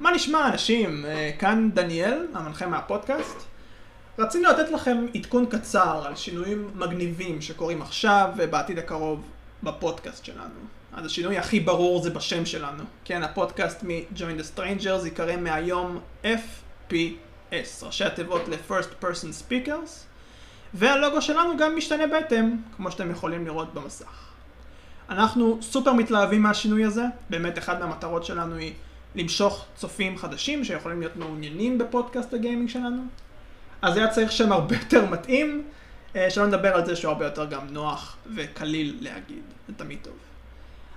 מה נשמע אנשים? אה, כאן דניאל, המנחה מהפודקאסט. רצינו לתת לכם עדכון קצר על שינויים מגניבים שקורים עכשיו ובעתיד הקרוב בפודקאסט שלנו. אז השינוי הכי ברור זה בשם שלנו. כן, הפודקאסט מ-Join the Strangers יקרא מהיום FPS, ראשי התיבות ל-First Person Speakers, והלוגו שלנו גם משתנה בהתאם, כמו שאתם יכולים לראות במסך. אנחנו סופר מתלהבים מהשינוי הזה, באמת אחת מהמטרות שלנו היא למשוך צופים חדשים שיכולים להיות מעוניינים בפודקאסט הגיימינג שלנו. אז היה צריך שם הרבה יותר מתאים, אה, שלא נדבר על זה שהוא הרבה יותר גם נוח וקליל להגיד, זה תמיד טוב.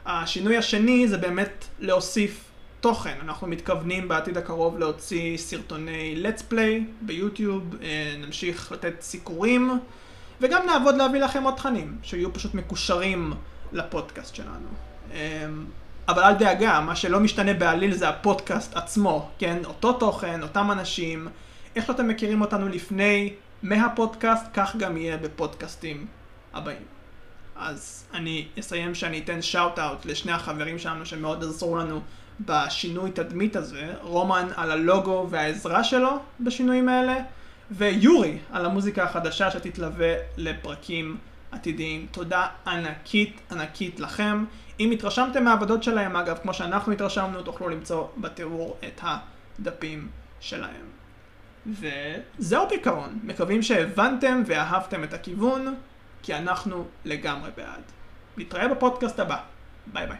השינוי השני זה באמת להוסיף תוכן, אנחנו מתכוונים בעתיד הקרוב להוציא סרטוני let's play ביוטיוב, אה, נמשיך לתת סיקורים וגם נעבוד להביא לכם עוד תכנים שיהיו פשוט מקושרים לפודקאסט שלנו. אבל אל דאגה, מה שלא משתנה בעליל זה הפודקאסט עצמו, כן? אותו תוכן, אותם אנשים, איך שאתם מכירים אותנו לפני מהפודקאסט, כך גם יהיה בפודקאסטים הבאים. אז אני אסיים שאני אתן שאוט אאוט לשני החברים שלנו שמאוד עזרו לנו בשינוי תדמית הזה, רומן על הלוגו והעזרה שלו בשינויים האלה, ויורי על המוזיקה החדשה שתתלווה לפרקים עתידיים. תודה ענקית ענקית לכם. אם התרשמתם מהעבודות שלהם, אגב, כמו שאנחנו התרשמנו, תוכלו למצוא בתיאור את הדפים שלהם. וזהו בעיקרון, מקווים שהבנתם ואהבתם את הכיוון, כי אנחנו לגמרי בעד. נתראה בפודקאסט הבא. ביי ביי.